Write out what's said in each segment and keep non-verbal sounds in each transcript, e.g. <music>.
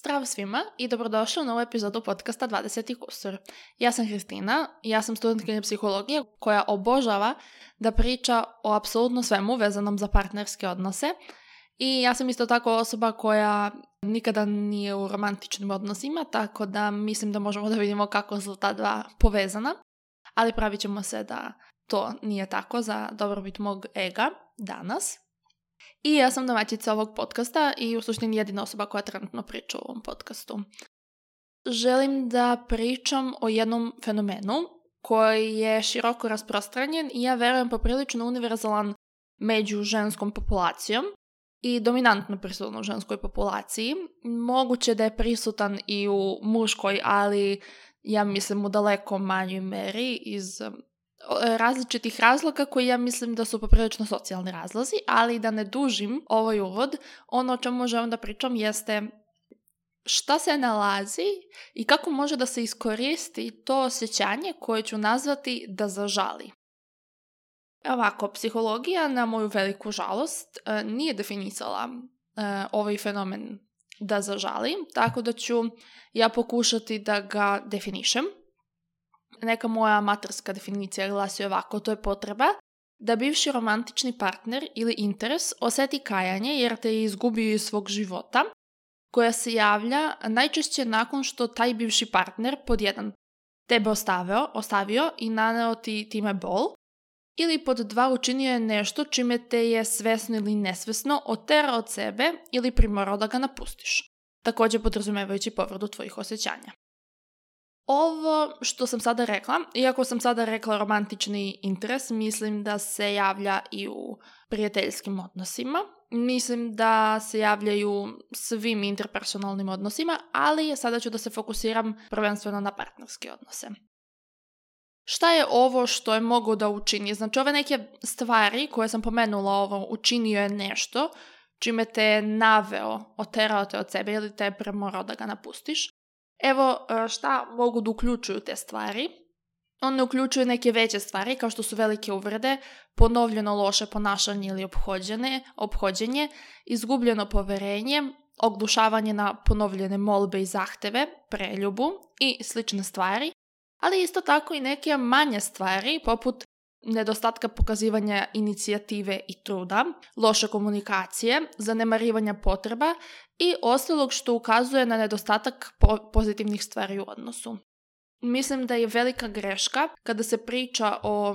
Zdravo svima i dobrodošli u novu epizodu podcasta 20. kusur. Ja sam Hristina, ja sam studentkinja psihologije koja obožava da priča o apsolutno svemu vezanom za partnerske odnose i ja sam isto tako osoba koja nikada nije u romantičnim odnosima, tako da mislim da možemo da vidimo kako su ta dva povezana, ali pravit ćemo se da to nije tako za dobrobit mog ega danas. I ja sam domaćica ovog podcasta i u suštini jedina osoba koja trenutno priča u ovom podcastu. Želim da pričam o jednom fenomenu koji je široko rasprostranjen i ja verujem poprilično univerzalan među ženskom populacijom i dominantno prisutan u ženskoj populaciji. Moguće da je prisutan i u muškoj, ali ja mislim u daleko manjoj meri iz E, različitih razloga koji ja mislim da su poprilično socijalni razlozi, ali da ne dužim ovaj uvod, ono o čemu želim da pričam jeste šta se nalazi i kako može da se iskoristi to osjećanje koje ću nazvati da zažali. Ovako, psihologija na moju veliku žalost e, nije definisala e, ovaj fenomen da zažali, tako da ću ja pokušati da ga definišem neka moja materska definicija glasi ovako, to je potreba da bivši romantični partner ili interes oseti kajanje jer te je izgubio iz svog života, koja se javlja najčešće nakon što taj bivši partner pod jedan tebe ostavio, ostavio i naneo ti time bol, ili pod dva učinio je nešto čime te je svesno ili nesvesno oterao od sebe ili primorao da ga napustiš, također podrazumevajući povredu tvojih osjećanja. Ovo što sam sada rekla, iako sam sada rekla romantični interes, mislim da se javlja i u prijateljskim odnosima. Mislim da se javljaju svim interpersonalnim odnosima, ali sada ću da se fokusiram prvenstveno na partnerske odnose. Šta je ovo što je mogo da učini? Znači ove neke stvari koje sam pomenula ovo, učinio je nešto čime te je naveo, oterao te od sebe ili te je premorao da ga napustiš. Evo e, šta mogu da uključuju te stvari. One uključuju neke veće stvari kao što su velike uvrede, ponovljeno loše ponašanje ili obhođenje, izgubljeno poverenje, oglušavanje na ponovljene molbe i zahteve, preljubu i slične stvari, ali isto tako i neke manje stvari poput nedostatka pokazivanja inicijative i truda, loše komunikacije, zanemarivanja potreba i ostalog što ukazuje na nedostatak pozitivnih stvari u odnosu. Mislim da je velika greška kada se priča o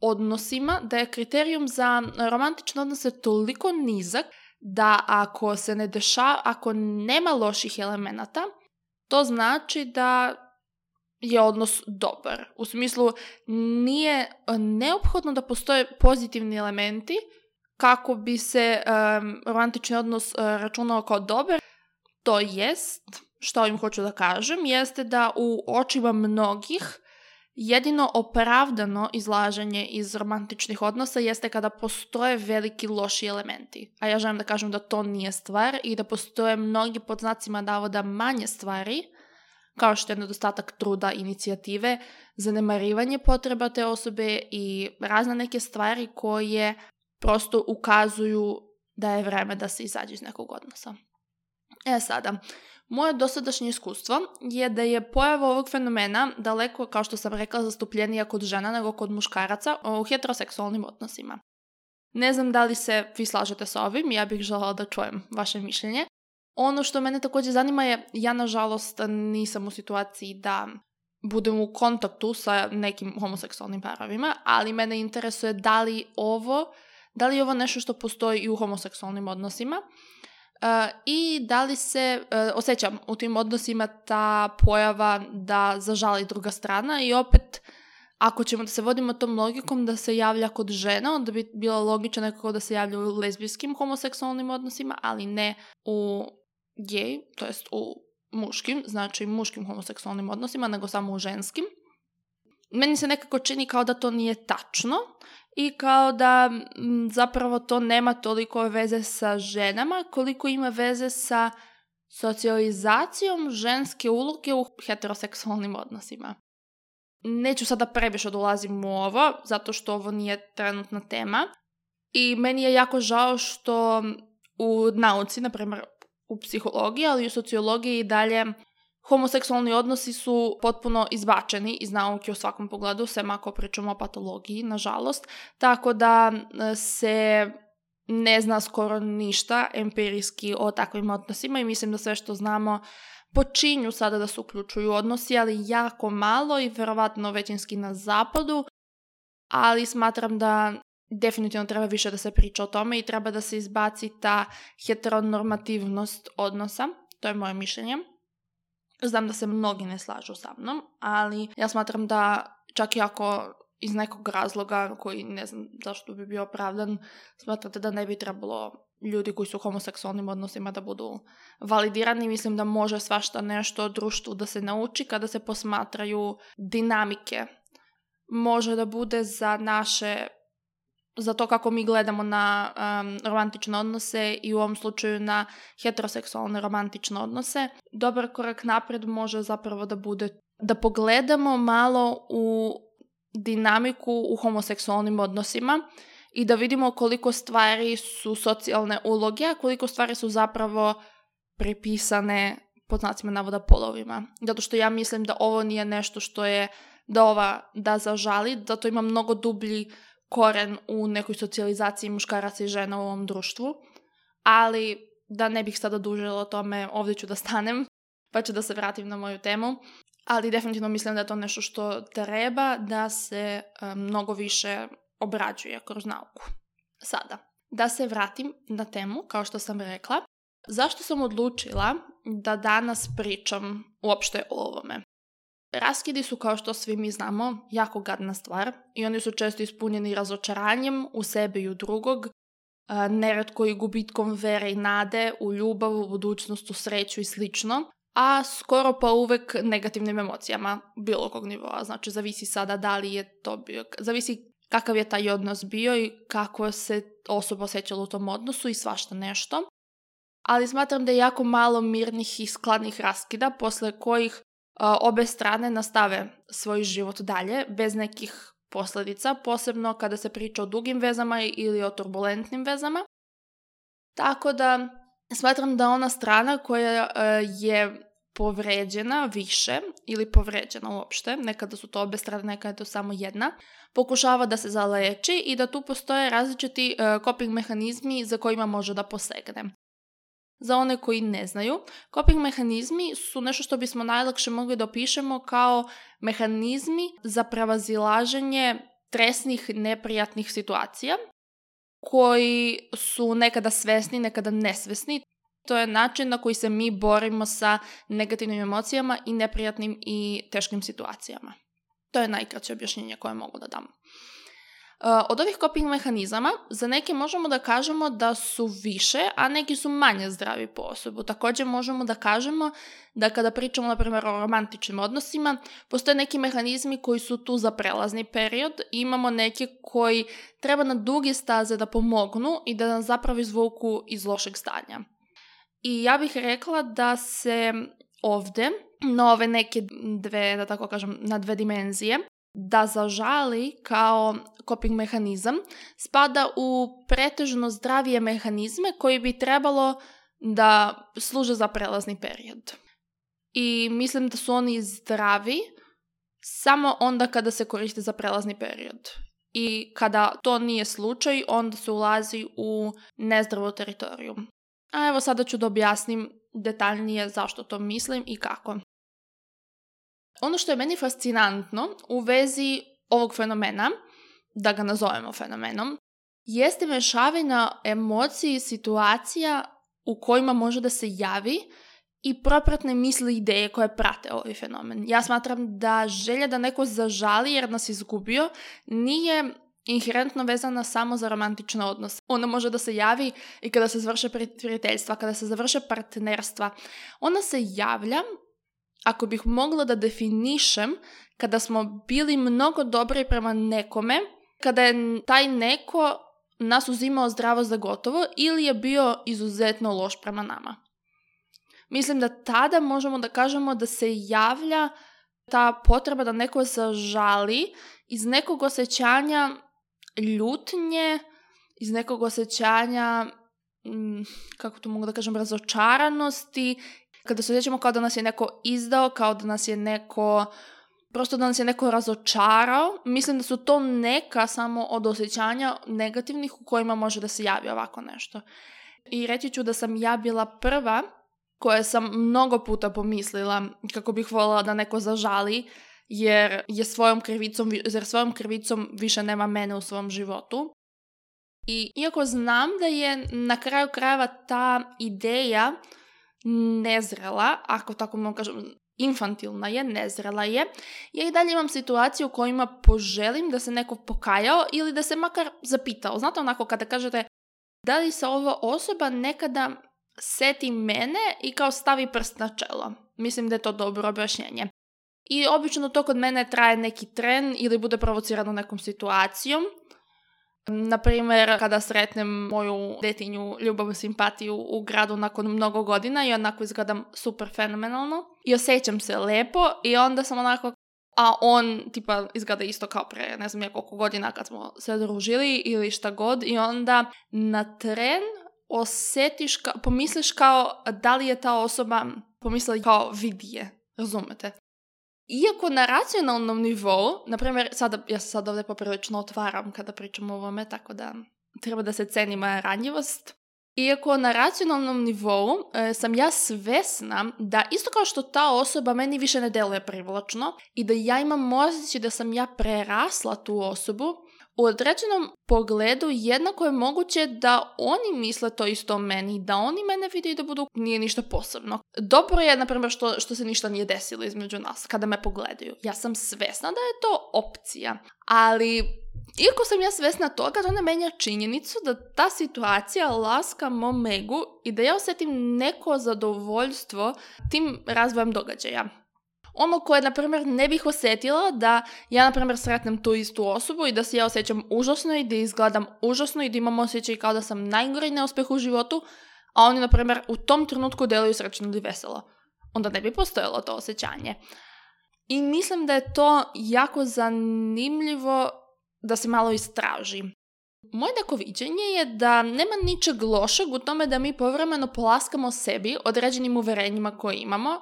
odnosima da je kriterijum za romantične odnose toliko nizak da ako se ne dešava, ako nema loših elemenata, to znači da je odnos dobar. U smislu nije e, neophodno da postoje pozitivni elementi kako bi se romantični odnos uh, računao kao dobar. To jest, što im hoću da kažem, jeste da u očima mnogih jedino opravdano izlaženje iz romantičnih odnosa jeste kada postoje veliki loši elementi. A ja želim da kažem da to nije stvar i da postoje mnogi pod znacima davoda manje stvari kao što je nedostatak truda, inicijative, zanemarivanje potreba te osobe i razne neke stvari koje prosto ukazuju da je vreme da se izađe iz nekog odnosa. E sada, moje dosadašnje iskustvo je da je pojava ovog fenomena daleko, kao što sam rekla, zastupljenija kod žena nego kod muškaraca u heteroseksualnim odnosima. Ne znam da li se vi slažete sa ovim, ja bih željela da čujem vaše mišljenje, ono što mene također zanima je, ja nažalost nisam u situaciji da budem u kontaktu sa nekim homoseksualnim parovima, ali mene interesuje da li ovo, da li ovo nešto što postoji i u homoseksualnim odnosima eh, i da li se eh, osjećam u tim odnosima ta pojava da zažali druga strana i opet ako ćemo da se vodimo tom logikom da se javlja kod žena, onda bi bilo logično nekako da se javlja u lezbijskim homoseksualnim odnosima, ali ne u gej, to jest u muškim, znači muškim homoseksualnim odnosima, nego samo u ženskim. Meni se nekako čini kao da to nije tačno i kao da mm, zapravo to nema toliko veze sa ženama koliko ima veze sa socijalizacijom ženske uloge u heteroseksualnim odnosima. Neću sada previše dolazim u ovo, zato što ovo nije trenutna tema. I meni je jako žao što u nauci, na primjer u psihologiji, ali i u sociologiji i dalje homoseksualni odnosi su potpuno izbačeni iz nauke u svakom pogledu, sem ako pričamo o patologiji, nažalost, tako da e, se ne zna skoro ništa empirijski o takvim odnosima i mislim da sve što znamo počinju sada da se uključuju odnosi, ali jako malo i verovatno većinski na zapadu, ali smatram da definitivno treba više da se priča o tome i treba da se izbaci ta heteronormativnost odnosa. To je moje mišljenje. Znam da se mnogi ne slažu sa mnom, ali ja smatram da čak i ako iz nekog razloga koji ne znam zašto bi bio opravdan, smatrate da ne bi trebalo ljudi koji su u homoseksualnim odnosima da budu validirani. Mislim da može svašta nešto društvu da se nauči kada se posmatraju dinamike. Može da bude za naše za to kako mi gledamo na romantične odnose i u ovom slučaju na heteroseksualne romantične odnose. Dobar korak napred može zapravo da bude da pogledamo malo u dinamiku u homoseksualnim odnosima i da vidimo koliko stvari su socijalne uloge, a koliko stvari su zapravo prepisane pod znacima navoda polovima. Zato što ja mislim da ovo nije nešto što je da ova da zažali, zato ima mnogo dublji koren u nekoj socijalizaciji muškaraca i žena u ovom društvu, ali da ne bih sada dužila o tome, ovdje ću da stanem, pa ću da se vratim na moju temu. Ali definitivno mislim da je to nešto što treba da se e, mnogo više obrađuje kroz nauku. Sada, da se vratim na temu, kao što sam rekla. Zašto sam odlučila da danas pričam uopšte o ovome? Raskidi su, kao što svi mi znamo, jako gadna stvar i oni su često ispunjeni razočaranjem u sebe i u drugog, e, neretko i gubitkom vere i nade u ljubav, u budućnost, u sreću i slično, a skoro pa uvek negativnim emocijama bilo kog nivoa. Znači, zavisi sada da li je to bio, zavisi kakav je taj odnos bio i kako se osoba osjećala u tom odnosu i svašta nešto. Ali smatram da je jako malo mirnih i skladnih raskida posle kojih obe strane nastave svoj život dalje bez nekih posljedica, posebno kada se priča o dugim vezama ili o turbulentnim vezama. Tako da smatram da ona strana koja e, je povređena više ili povređena uopšte, nekada su to obe strane, nekada je to samo jedna, pokušava da se zaleči i da tu postoje različiti e, coping mehanizmi za kojima može da posegne. Za one koji ne znaju, coping mehanizmi su nešto što bismo najlakše mogli da opišemo kao mehanizmi za prevazilaženje stresnih, neprijatnih situacija koji su nekada svesni, nekada nesvesni. To je način na koji se mi borimo sa negativnim emocijama i neprijatnim i teškim situacijama. To je najkraće objašnjenje koje mogu da dam. E, od ovih coping mehanizama za neke možemo da kažemo da su više, a neki su manje zdravi po osobu. Također možemo da kažemo da kada pričamo na primjer o romantičnim odnosima, postoje neki mehanizmi koji su tu za prelazni period i imamo neke koji treba na duge staze da pomognu i da nam zapravo izvuku iz lošeg stanja. I ja bih rekla da se ovdje na ove neke dve, da tako kažem, na dve dimenzije da zažali kao coping mehanizam spada u pretežno zdravije mehanizme koji bi trebalo da služe za prelazni period. I mislim da su oni zdravi samo onda kada se koriste za prelazni period. I kada to nije slučaj, onda se ulazi u nezdravu teritoriju. A evo sada ću da objasnim detaljnije zašto to mislim i kako. Ono što je meni fascinantno u vezi ovog fenomena, da ga nazovemo fenomenom, jeste mešavina emociji i situacija u kojima može da se javi i propratne misli i ideje koje prate ovaj fenomen. Ja smatram da želja da neko zažali jer nas izgubio nije inherentno vezana samo za romantične odnose. Ona može da se javi i kada se završe prijateljstva, kada se završe partnerstva. Ona se javlja ako bih mogla da definišem kada smo bili mnogo dobri prema nekome, kada je taj neko nas uzimao zdravo za gotovo ili je bio izuzetno loš prema nama. Mislim da tada možemo da kažemo da se javlja ta potreba da neko se žali iz nekog osjećanja ljutnje, iz nekog osjećanja, mm, kako to mogu da kažem, razočaranosti kada se osjećamo kao da nas je neko izdao, kao da nas je neko prosto da nas je neko razočarao, mislim da su to neka samo od osjećanja negativnih u kojima može da se javi ovako nešto. I reći ću da sam ja bila prva koja sam mnogo puta pomislila kako bih voljela da neko zažali jer je svojom krivicom, jer svojom krivicom više nema mene u svom životu. I iako znam da je na kraju krajeva ta ideja nezrela, ako tako mogu kažem, infantilna je, nezrela je. Ja i dalje imam situaciju u kojima poželim da se neko pokajao ili da se makar zapitao. Znate onako kada kažete da li se ova osoba nekada seti mene i kao stavi prst na čelo. Mislim da je to dobro objašnjenje. I obično to kod mene traje neki tren ili bude provocirano nekom situacijom Naprimjer, kada sretnem moju detinju ljubav i simpatiju u gradu nakon mnogo godina i onako izgledam super fenomenalno i osjećam se lepo i onda sam onako a on tipa izgleda isto kao pre ne znam ja koliko godina kad smo se družili ili šta god i onda na tren osjetiš, pomisliš kao da li je ta osoba pomislila kao vidije, razumete? Iako na racionalnom nivou, na primjer, sada, ja se sad ovdje poprilično otvaram kada pričam o ovome, tako da treba da se ceni moja ranjivost. Iako na racionalnom nivou e, sam ja svesna da isto kao što ta osoba meni više ne deluje privlačno i da ja imam osjećaj da sam ja prerasla tu osobu u određenom pogledu jednako je moguće da oni misle to isto o meni, da oni mene vide i da budu nije ništa posebno. Dobro je, na primjer, što, što se ništa nije desilo između nas kada me pogledaju. Ja sam svesna da je to opcija, ali iako sam ja svesna toga, to ne menja činjenicu da ta situacija laska mom megu i da ja osjetim neko zadovoljstvo tim razvojem događaja ono koje, na primjer, ne bih osjetila da ja, na primjer, sretnem tu istu osobu i da se ja osjećam užasno i da izgledam užasno i da imam osjećaj kao da sam najgori neuspjeh u životu, a oni, na primjer, u tom trenutku deluju srećno ili veselo. Onda ne bi postojalo to osjećanje. I mislim da je to jako zanimljivo da se malo istraži. Moje neko viđenje je da nema ničeg lošeg u tome da mi povremeno polaskamo sebi određenim uverenjima koje imamo,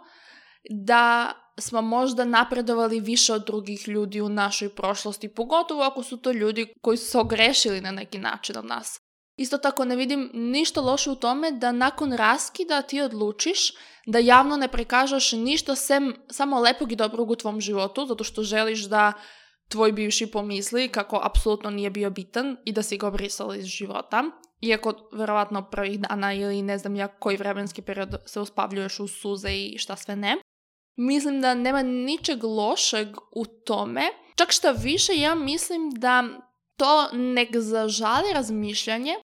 da smo možda napredovali više od drugih ljudi u našoj prošlosti, pogotovo ako su to ljudi koji su se ogrešili na neki način od nas. Isto tako ne vidim ništa loše u tome da nakon raskida ti odlučiš da javno ne prikažeš ništa sem samo lepog i dobrog u tvom životu, zato što želiš da tvoj bivši pomisli kako apsolutno nije bio bitan i da si ga obrisala iz života. Iako, verovatno, prvih dana ili ne znam ja koji vremenski period se uspavljuješ u suze i šta sve ne. Mislim da nema ničeg lošeg u tome. Čak što više, ja mislim da to nek zažali razmišljanje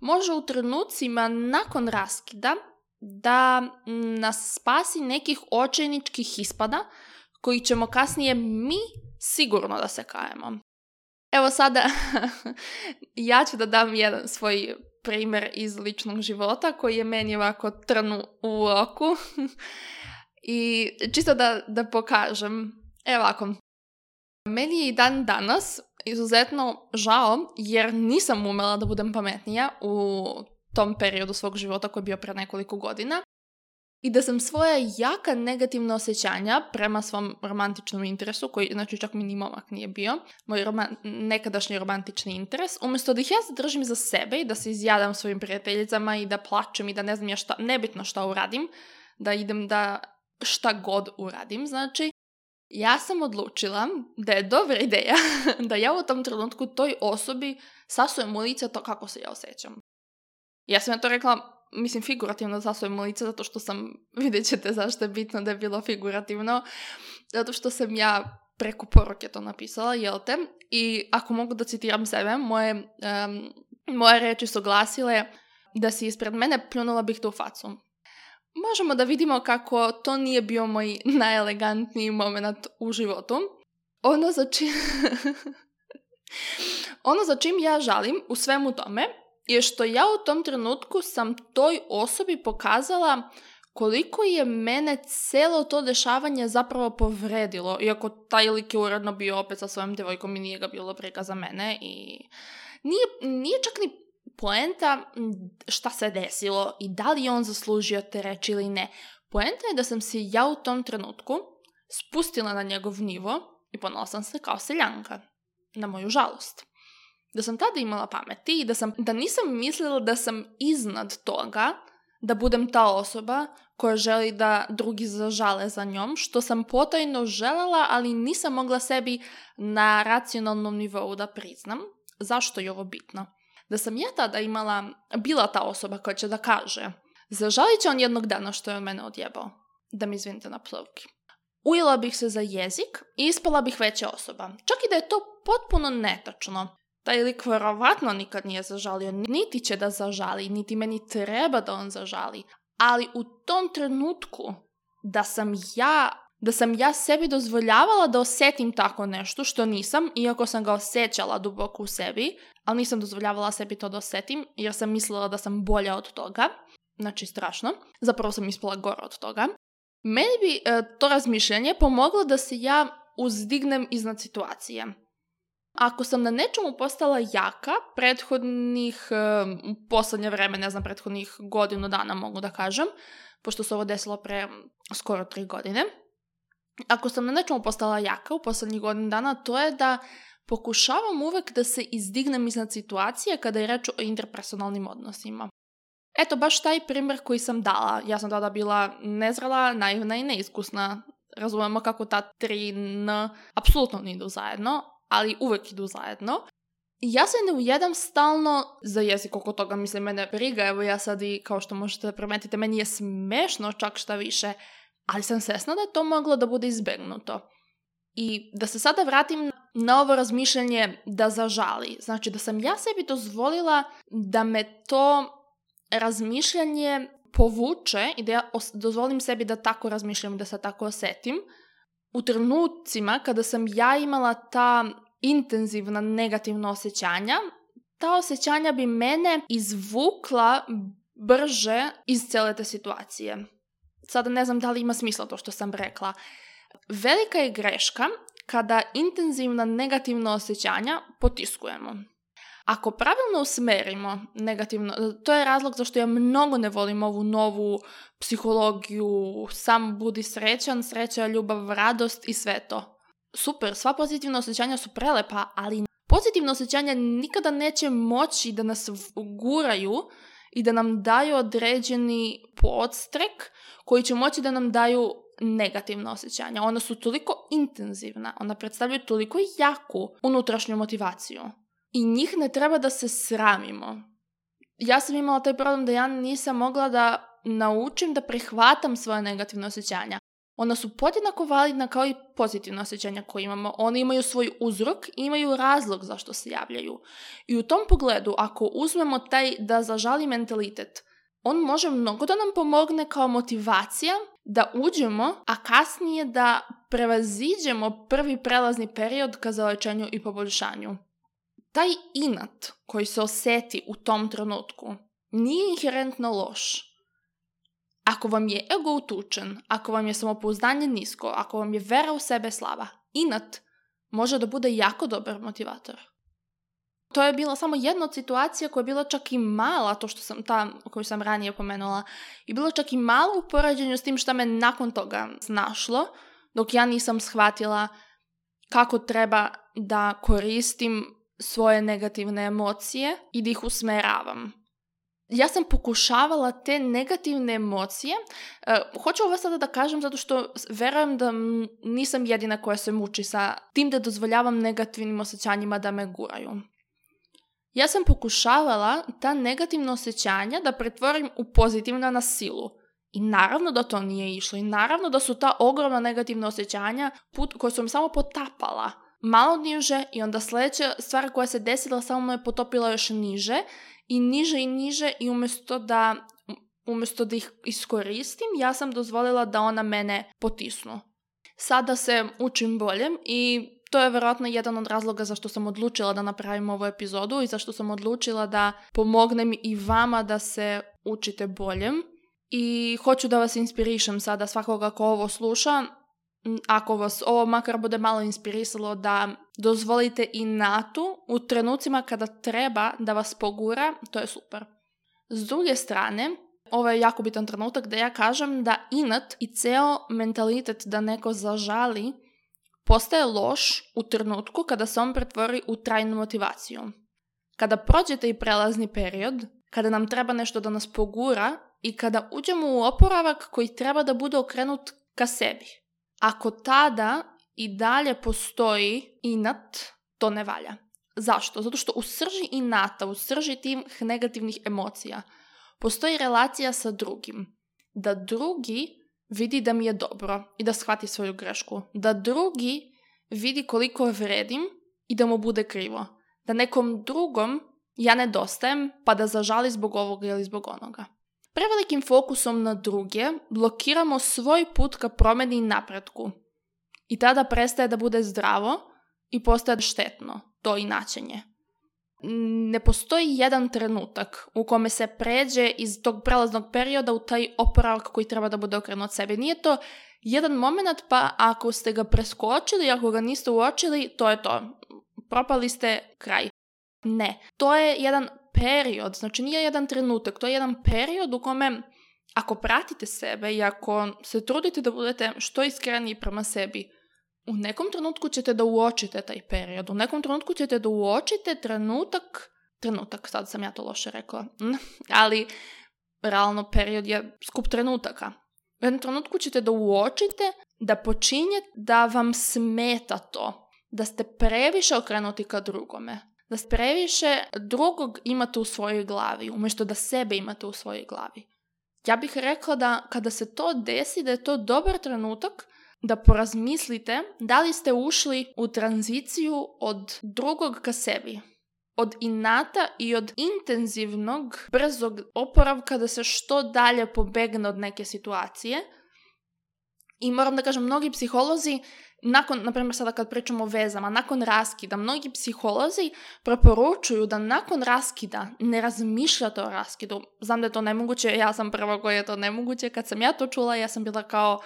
može u trenucima nakon raskida da nas spasi nekih očajničkih ispada koji ćemo kasnije mi sigurno da se kajemo. Evo sada <laughs> ja ću da dam jedan svoj primjer iz ličnog života koji je meni ovako trnu u oku. <laughs> I čisto da, da pokažem, evo ovako, meni je i dan danas izuzetno žao jer nisam umela da budem pametnija u tom periodu svog života koji je bio pre nekoliko godina i da sam svoja jaka negativna osjećanja prema svom romantičnom interesu, koji znači čak mi ni momak nije bio, moj nekadašnji romantični interes, umjesto da ih ja zadržim za sebe i da se izjadam svojim prijateljicama i da plačem i da ne znam ja šta, nebitno šta uradim, da idem da šta god uradim, znači, ja sam odlučila da je dobra ideja <laughs> da ja u tom trenutku toj osobi sasujem u lice to kako se ja osjećam. Ja sam ja to rekla, mislim, figurativno sasujem u lice, zato što sam, <laughs> vidjet ćete zašto je bitno da je bilo figurativno, zato što sam ja preko poruke to napisala, jel te? I ako mogu da citiram sebe, moje, um, moje reči su glasile da si ispred mene pljunula bih tu facu možemo da vidimo kako to nije bio moj najelegantniji moment u životu. Ono za čim... <laughs> ono za čim ja žalim u svemu tome je što ja u tom trenutku sam toj osobi pokazala koliko je mene celo to dešavanje zapravo povredilo. Iako taj lik je uradno bio opet sa svojom devojkom i nije ga bilo preka za mene i nije, nije čak ni poenta šta se desilo i da li je on zaslužio te reći ili ne. Poenta je da sam se ja u tom trenutku spustila na njegov nivo i ponala sam se kao seljanka. Na moju žalost. Da sam tada imala pameti i da, sam, da nisam mislila da sam iznad toga da budem ta osoba koja želi da drugi zažale za njom, što sam potajno želela, ali nisam mogla sebi na racionalnom nivou da priznam. Zašto je ovo bitno? da sam ja tada imala, bila ta osoba koja će da kaže, zažalit će on jednog dana što je on mene odjebao, da mi izvinite na plovki. Ujela bih se za jezik i ispala bih veća osoba. Čak i da je to potpuno netačno. Taj lik vjerovatno nikad nije zažalio, niti će da zažali, niti meni treba da on zažali. Ali u tom trenutku da sam ja da sam ja sebi dozvoljavala da osjetim tako nešto što nisam, iako sam ga osjećala duboko u sebi, ali nisam dozvoljavala sebi to da osetim jer sam mislila da sam bolja od toga. Znači strašno. Zapravo sam ispala gora od toga. Meni bi e, to razmišljanje pomoglo da se ja uzdignem iznad situacije. Ako sam na nečemu postala jaka prethodnih, e, posljednje vreme, ne znam, prethodnih godinu dana mogu da kažem, pošto se ovo desilo pre skoro tri godine, ako sam na nečemu postala jaka u posljednjih godinu dana, to je da Pokušavam uvek da se izdignem iznad situacije kada je reč o interpersonalnim odnosima. Eto, baš taj primjer koji sam dala. Ja sam tada bila nezrela, naivna i neiskusna. Razumemo kako ta tri n apsolutno ne idu zajedno, ali uvek idu zajedno. Ja se ne ujedam stalno za jezik oko toga, mislim, mene briga, evo ja sad i kao što možete primetiti, meni je smešno čak šta više, ali sam svesna da je to moglo da bude izbegnuto. I da se sada vratim na ovo razmišljanje da zažali. Znači da sam ja sebi dozvolila da me to razmišljanje povuče i da ja dozvolim sebi da tako razmišljam i da se tako osetim, U trenucima kada sam ja imala ta intenzivna negativna osjećanja, ta osjećanja bi mene izvukla brže iz cele te situacije. Sada ne znam da li ima smisla to što sam rekla. Velika je greška kada intenzivna negativna osjećanja potiskujemo. Ako pravilno usmerimo negativno, to je razlog zašto ja mnogo ne volim ovu novu psihologiju, sam budi srećan, sreća, ljubav, radost i sve to. Super, sva pozitivna osjećanja su prelepa, ali pozitivna osjećanja nikada neće moći da nas guraju i da nam daju određeni podstrek koji će moći da nam daju negativna osjećanja. Ona su toliko intenzivna, ona predstavljaju toliko jaku unutrašnju motivaciju. I njih ne treba da se sramimo. Ja sam imala taj problem da ja nisam mogla da naučim da prihvatam svoje negativne osjećanja. Ona su podjednako validna kao i pozitivna osjećanja koje imamo. Oni imaju svoj uzrok i imaju razlog zašto se javljaju. I u tom pogledu, ako uzmemo taj da zažali mentalitet, on može mnogo da nam pomogne kao motivacija da uđemo, a kasnije da prevaziđemo prvi prelazni period ka zalečenju i poboljšanju. Taj inat koji se osjeti u tom trenutku nije inherentno loš. Ako vam je ego utučen, ako vam je samopouzdanje nisko, ako vam je vera u sebe slaba, inat može da bude jako dobar motivator to je bila samo jedna od situacija koja je bila čak i mala, to što sam ta koju sam ranije pomenula, i bilo čak i malo u porađenju s tim što me nakon toga snašlo, dok ja nisam shvatila kako treba da koristim svoje negativne emocije i da ih usmeravam. Ja sam pokušavala te negativne emocije, e, hoću ovo sada da kažem zato što verujem da nisam jedina koja se muči sa tim da dozvoljavam negativnim osjećanjima da me guraju. Ja sam pokušavala ta negativna osjećanja da pretvorim u pozitivna na silu. I naravno da to nije išlo. I naravno da su ta ogromna negativna osjećanja put koje su mi samo potapala malo niže i onda sljedeća stvar koja se desila samo je potopila još niže i niže i niže i umjesto da umjesto da ih iskoristim, ja sam dozvolila da ona mene potisnu. Sada se učim boljem i to je vjerojatno jedan od razloga zašto sam odlučila da napravim ovu epizodu i zašto sam odlučila da pomognem i vama da se učite boljem. I hoću da vas inspirišem sada svakoga ko ovo sluša, mm, ako vas ovo makar bude malo inspirisalo da dozvolite i natu u trenucima kada treba da vas pogura, to je super. S druge strane, ovo je jako bitan trenutak da ja kažem da inat i ceo mentalitet da neko zažali postaje loš u trenutku kada se on pretvori u trajnu motivaciju. Kada prođete i prelazni period, kada nam treba nešto da nas pogura i kada uđemo u oporavak koji treba da bude okrenut ka sebi. Ako tada i dalje postoji inat, to ne valja. Zašto? Zato što u srži inata, u srži tih negativnih emocija, postoji relacija sa drugim. Da drugi vidi da mi je dobro i da shvati svoju grešku. Da drugi vidi koliko vredim i da mu bude krivo. Da nekom drugom ja nedostajem pa da zažali zbog ovoga ili zbog onoga. Prevelikim fokusom na druge blokiramo svoj put ka promjeni i napretku. I tada prestaje da bude zdravo i postaje štetno to inačenje ne postoji jedan trenutak u kome se pređe iz tog prelaznog perioda u taj oporavak koji treba da bude okrenut od sebe. Nije to jedan moment, pa ako ste ga preskočili, ako ga niste uočili, to je to. Propali ste kraj. Ne. To je jedan period, znači nije jedan trenutak, to je jedan period u kome ako pratite sebe i ako se trudite da budete što iskreniji prema sebi, u nekom trenutku ćete da uočite taj period, u nekom trenutku ćete da uočite trenutak, trenutak, sad sam ja to loše rekla, mm, ali realno period je skup trenutaka. U jednom trenutku ćete da uočite da počinje da vam smeta to, da ste previše okrenuti ka drugome, da ste previše drugog imate u svojoj glavi, umjesto da sebe imate u svojoj glavi. Ja bih rekla da kada se to desi, da je to dobar trenutak da porazmislite da li ste ušli u tranziciju od drugog ka sebi. Od inata i od intenzivnog, brzog oporavka da se što dalje pobegne od neke situacije. I moram da kažem, mnogi psiholozi, nakon, na primjer sada kad pričamo o vezama, nakon raskida, mnogi psiholozi preporučuju da nakon raskida ne razmišljate o raskidu. Znam da je to nemoguće, ja sam prva koja je to nemoguće. Kad sam ja to čula, ja sam bila kao,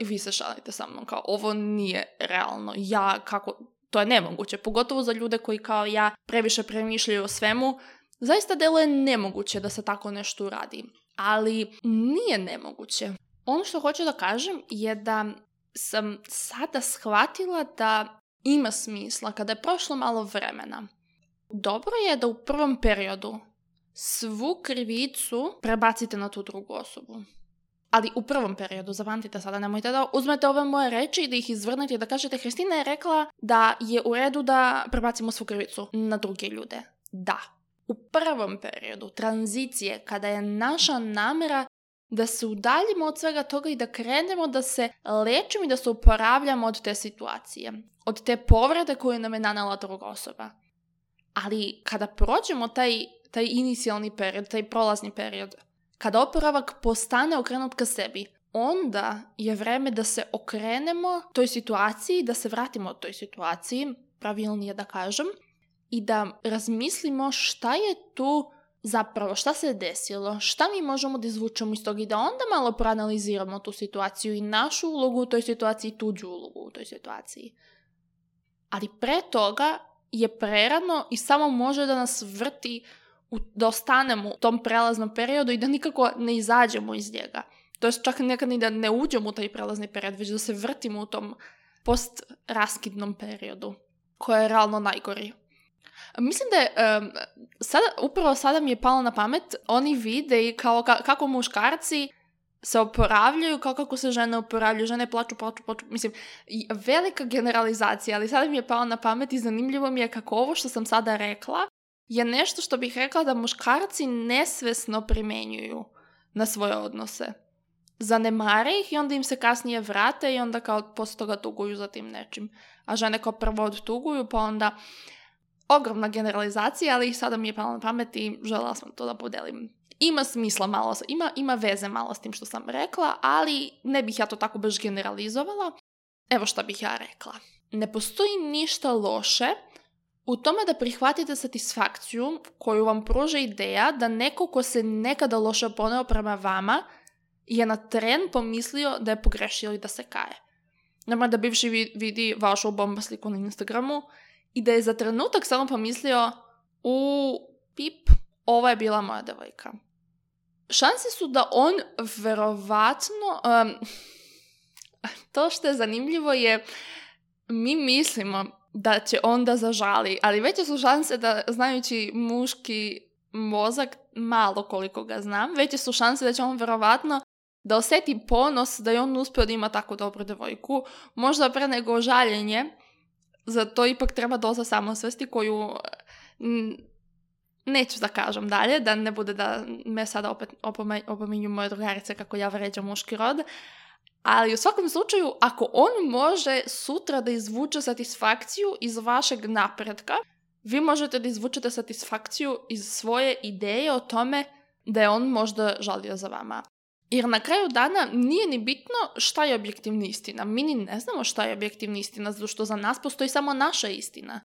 vi se šalite sa mnom, kao ovo nije realno, ja kako, to je nemoguće, pogotovo za ljude koji kao ja previše premišljaju o svemu, zaista je nemoguće da se tako nešto radi. ali nije nemoguće. Ono što hoću da kažem je da sam sada shvatila da ima smisla kada je prošlo malo vremena. Dobro je da u prvom periodu svu krivicu prebacite na tu drugu osobu ali u prvom periodu, zapamtite sada, nemojte da uzmete ove moje reči i da ih izvrnete i da kažete Hristina je rekla da je u redu da prebacimo svu krivicu na druge ljude. Da. U prvom periodu tranzicije, kada je naša namjera da se udaljimo od svega toga i da krenemo da se lečimo i da se uporavljamo od te situacije, od te povrede koje nam je nanela druga osoba. Ali kada prođemo taj, taj inicijalni period, taj prolazni period, kada oporavak postane okrenut ka sebi, onda je vreme da se okrenemo toj situaciji, da se vratimo toj situaciji, pravilnije da kažem, i da razmislimo šta je tu zapravo, šta se desilo, šta mi možemo da izvučemo iz toga i da onda malo proanaliziramo tu situaciju i našu ulogu u toj situaciji i tuđu ulogu u toj situaciji. Ali pre toga je prerano i samo može da nas vrti da ostanemo u tom prelaznom periodu i da nikako ne izađemo iz njega. To je čak nekad ni da ne uđemo u taj prelazni period, već da se vrtimo u tom post-raskidnom periodu, koji je realno najgori. Mislim da je, upravo sada mi je palo na pamet, oni vide i kako muškarci se oporavljaju, kao kako se žene oporavljaju, žene plaću, plaću, plaću, mislim, velika generalizacija, ali sada mi je palo na pamet i zanimljivo mi je kako ovo što sam sada rekla je nešto što bih rekla da muškarci nesvesno primenjuju na svoje odnose. Zanemare ih i onda im se kasnije vrate i onda kao posle toga tuguju za tim nečim. A žene kao prvo odtuguju pa onda ogromna generalizacija, ali sada mi je palo na pamet i žela sam to da podelim. Ima smisla malo, ima, ima veze malo s tim što sam rekla, ali ne bih ja to tako baš generalizovala. Evo što bih ja rekla. Ne postoji ništa loše u tome da prihvatite satisfakciju koju vam pruža ideja da neko ko se nekada loše poneo prema vama je na tren pomislio da je pogrešio i da se kaje. Nema da bivši vidi vašu bomba sliku na Instagramu i da je za trenutak samo pomislio u pip, ova je bila moja devojka. Šanse su da on verovatno... <laughs> to što je zanimljivo je mi mislimo da će onda zažali, ali veće su šanse da znajući muški mozak, malo koliko ga znam, veće su šanse da će on verovatno da osjeti ponos da je on uspio da ima tako dobru devojku, možda pre nego žaljenje, za to ipak treba doza samosvesti koju neću da kažem dalje, da ne bude da me sada opet opominju moje drugarice kako ja vređam muški rod, ali u svakom slučaju, ako on može sutra da izvuče satisfakciju iz vašeg napretka, vi možete da izvučete satisfakciju iz svoje ideje o tome da je on možda žalio za vama. Jer na kraju dana nije ni bitno šta je objektivna istina. Mi ni ne znamo šta je objektivna istina, zato što za nas postoji samo naša istina.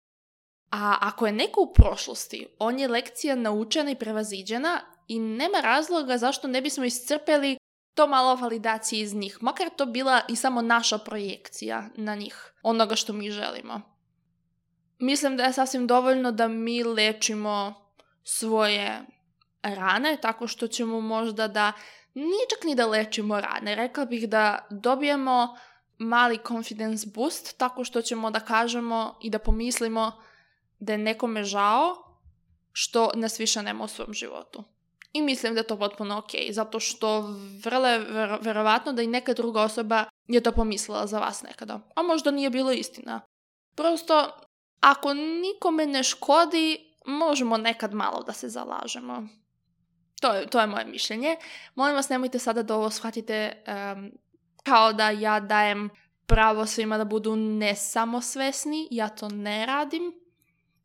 A ako je neko u prošlosti, on je lekcija naučena i prevaziđena i nema razloga zašto ne bismo iscrpeli to malo validacije iz njih, makar to bila i samo naša projekcija na njih, onoga što mi želimo. Mislim da je sasvim dovoljno da mi lečimo svoje rane, tako što ćemo možda da, nije čak ni da lečimo rane, rekla bih da dobijemo mali confidence boost, tako što ćemo da kažemo i da pomislimo da je nekome žao što nas više nema u svom životu. I mislim da je to potpuno ok, zato što vrlo je verovatno da i neka druga osoba je to pomislila za vas nekada. A možda nije bilo istina. Prosto, ako nikome ne škodi, možemo nekad malo da se zalažemo. To je, to je moje mišljenje. Molim vas, nemojte sada da ovo shvatite kao da ja dajem pravo svima da budu nesamosvesni. Ja to ne radim.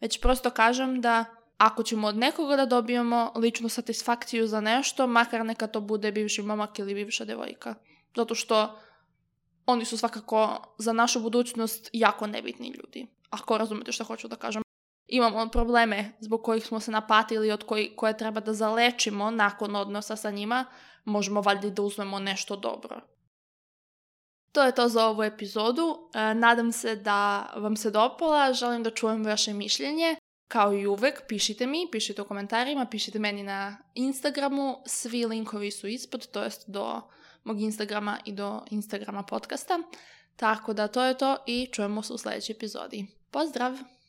Već prosto kažem da ako ćemo od nekoga da dobijemo ličnu satisfakciju za nešto, makar neka to bude bivši momak ili bivša devojka. Zato što oni su svakako za našu budućnost jako nebitni ljudi. Ako razumete što hoću da kažem. Imamo probleme zbog kojih smo se napatili, od koji, koje treba da zalečimo nakon odnosa sa njima, možemo valjda da uzmemo nešto dobro. To je to za ovu epizodu. E, nadam se da vam se dopala, želim da čujem vaše mišljenje. Kao i uvek, pišite mi, pišite u komentarima, pišite meni na Instagramu, svi linkovi su ispod, to jest do mog Instagrama i do Instagrama podcasta. Tako da to je to i čujemo se u sljedećoj epizodi. Pozdrav!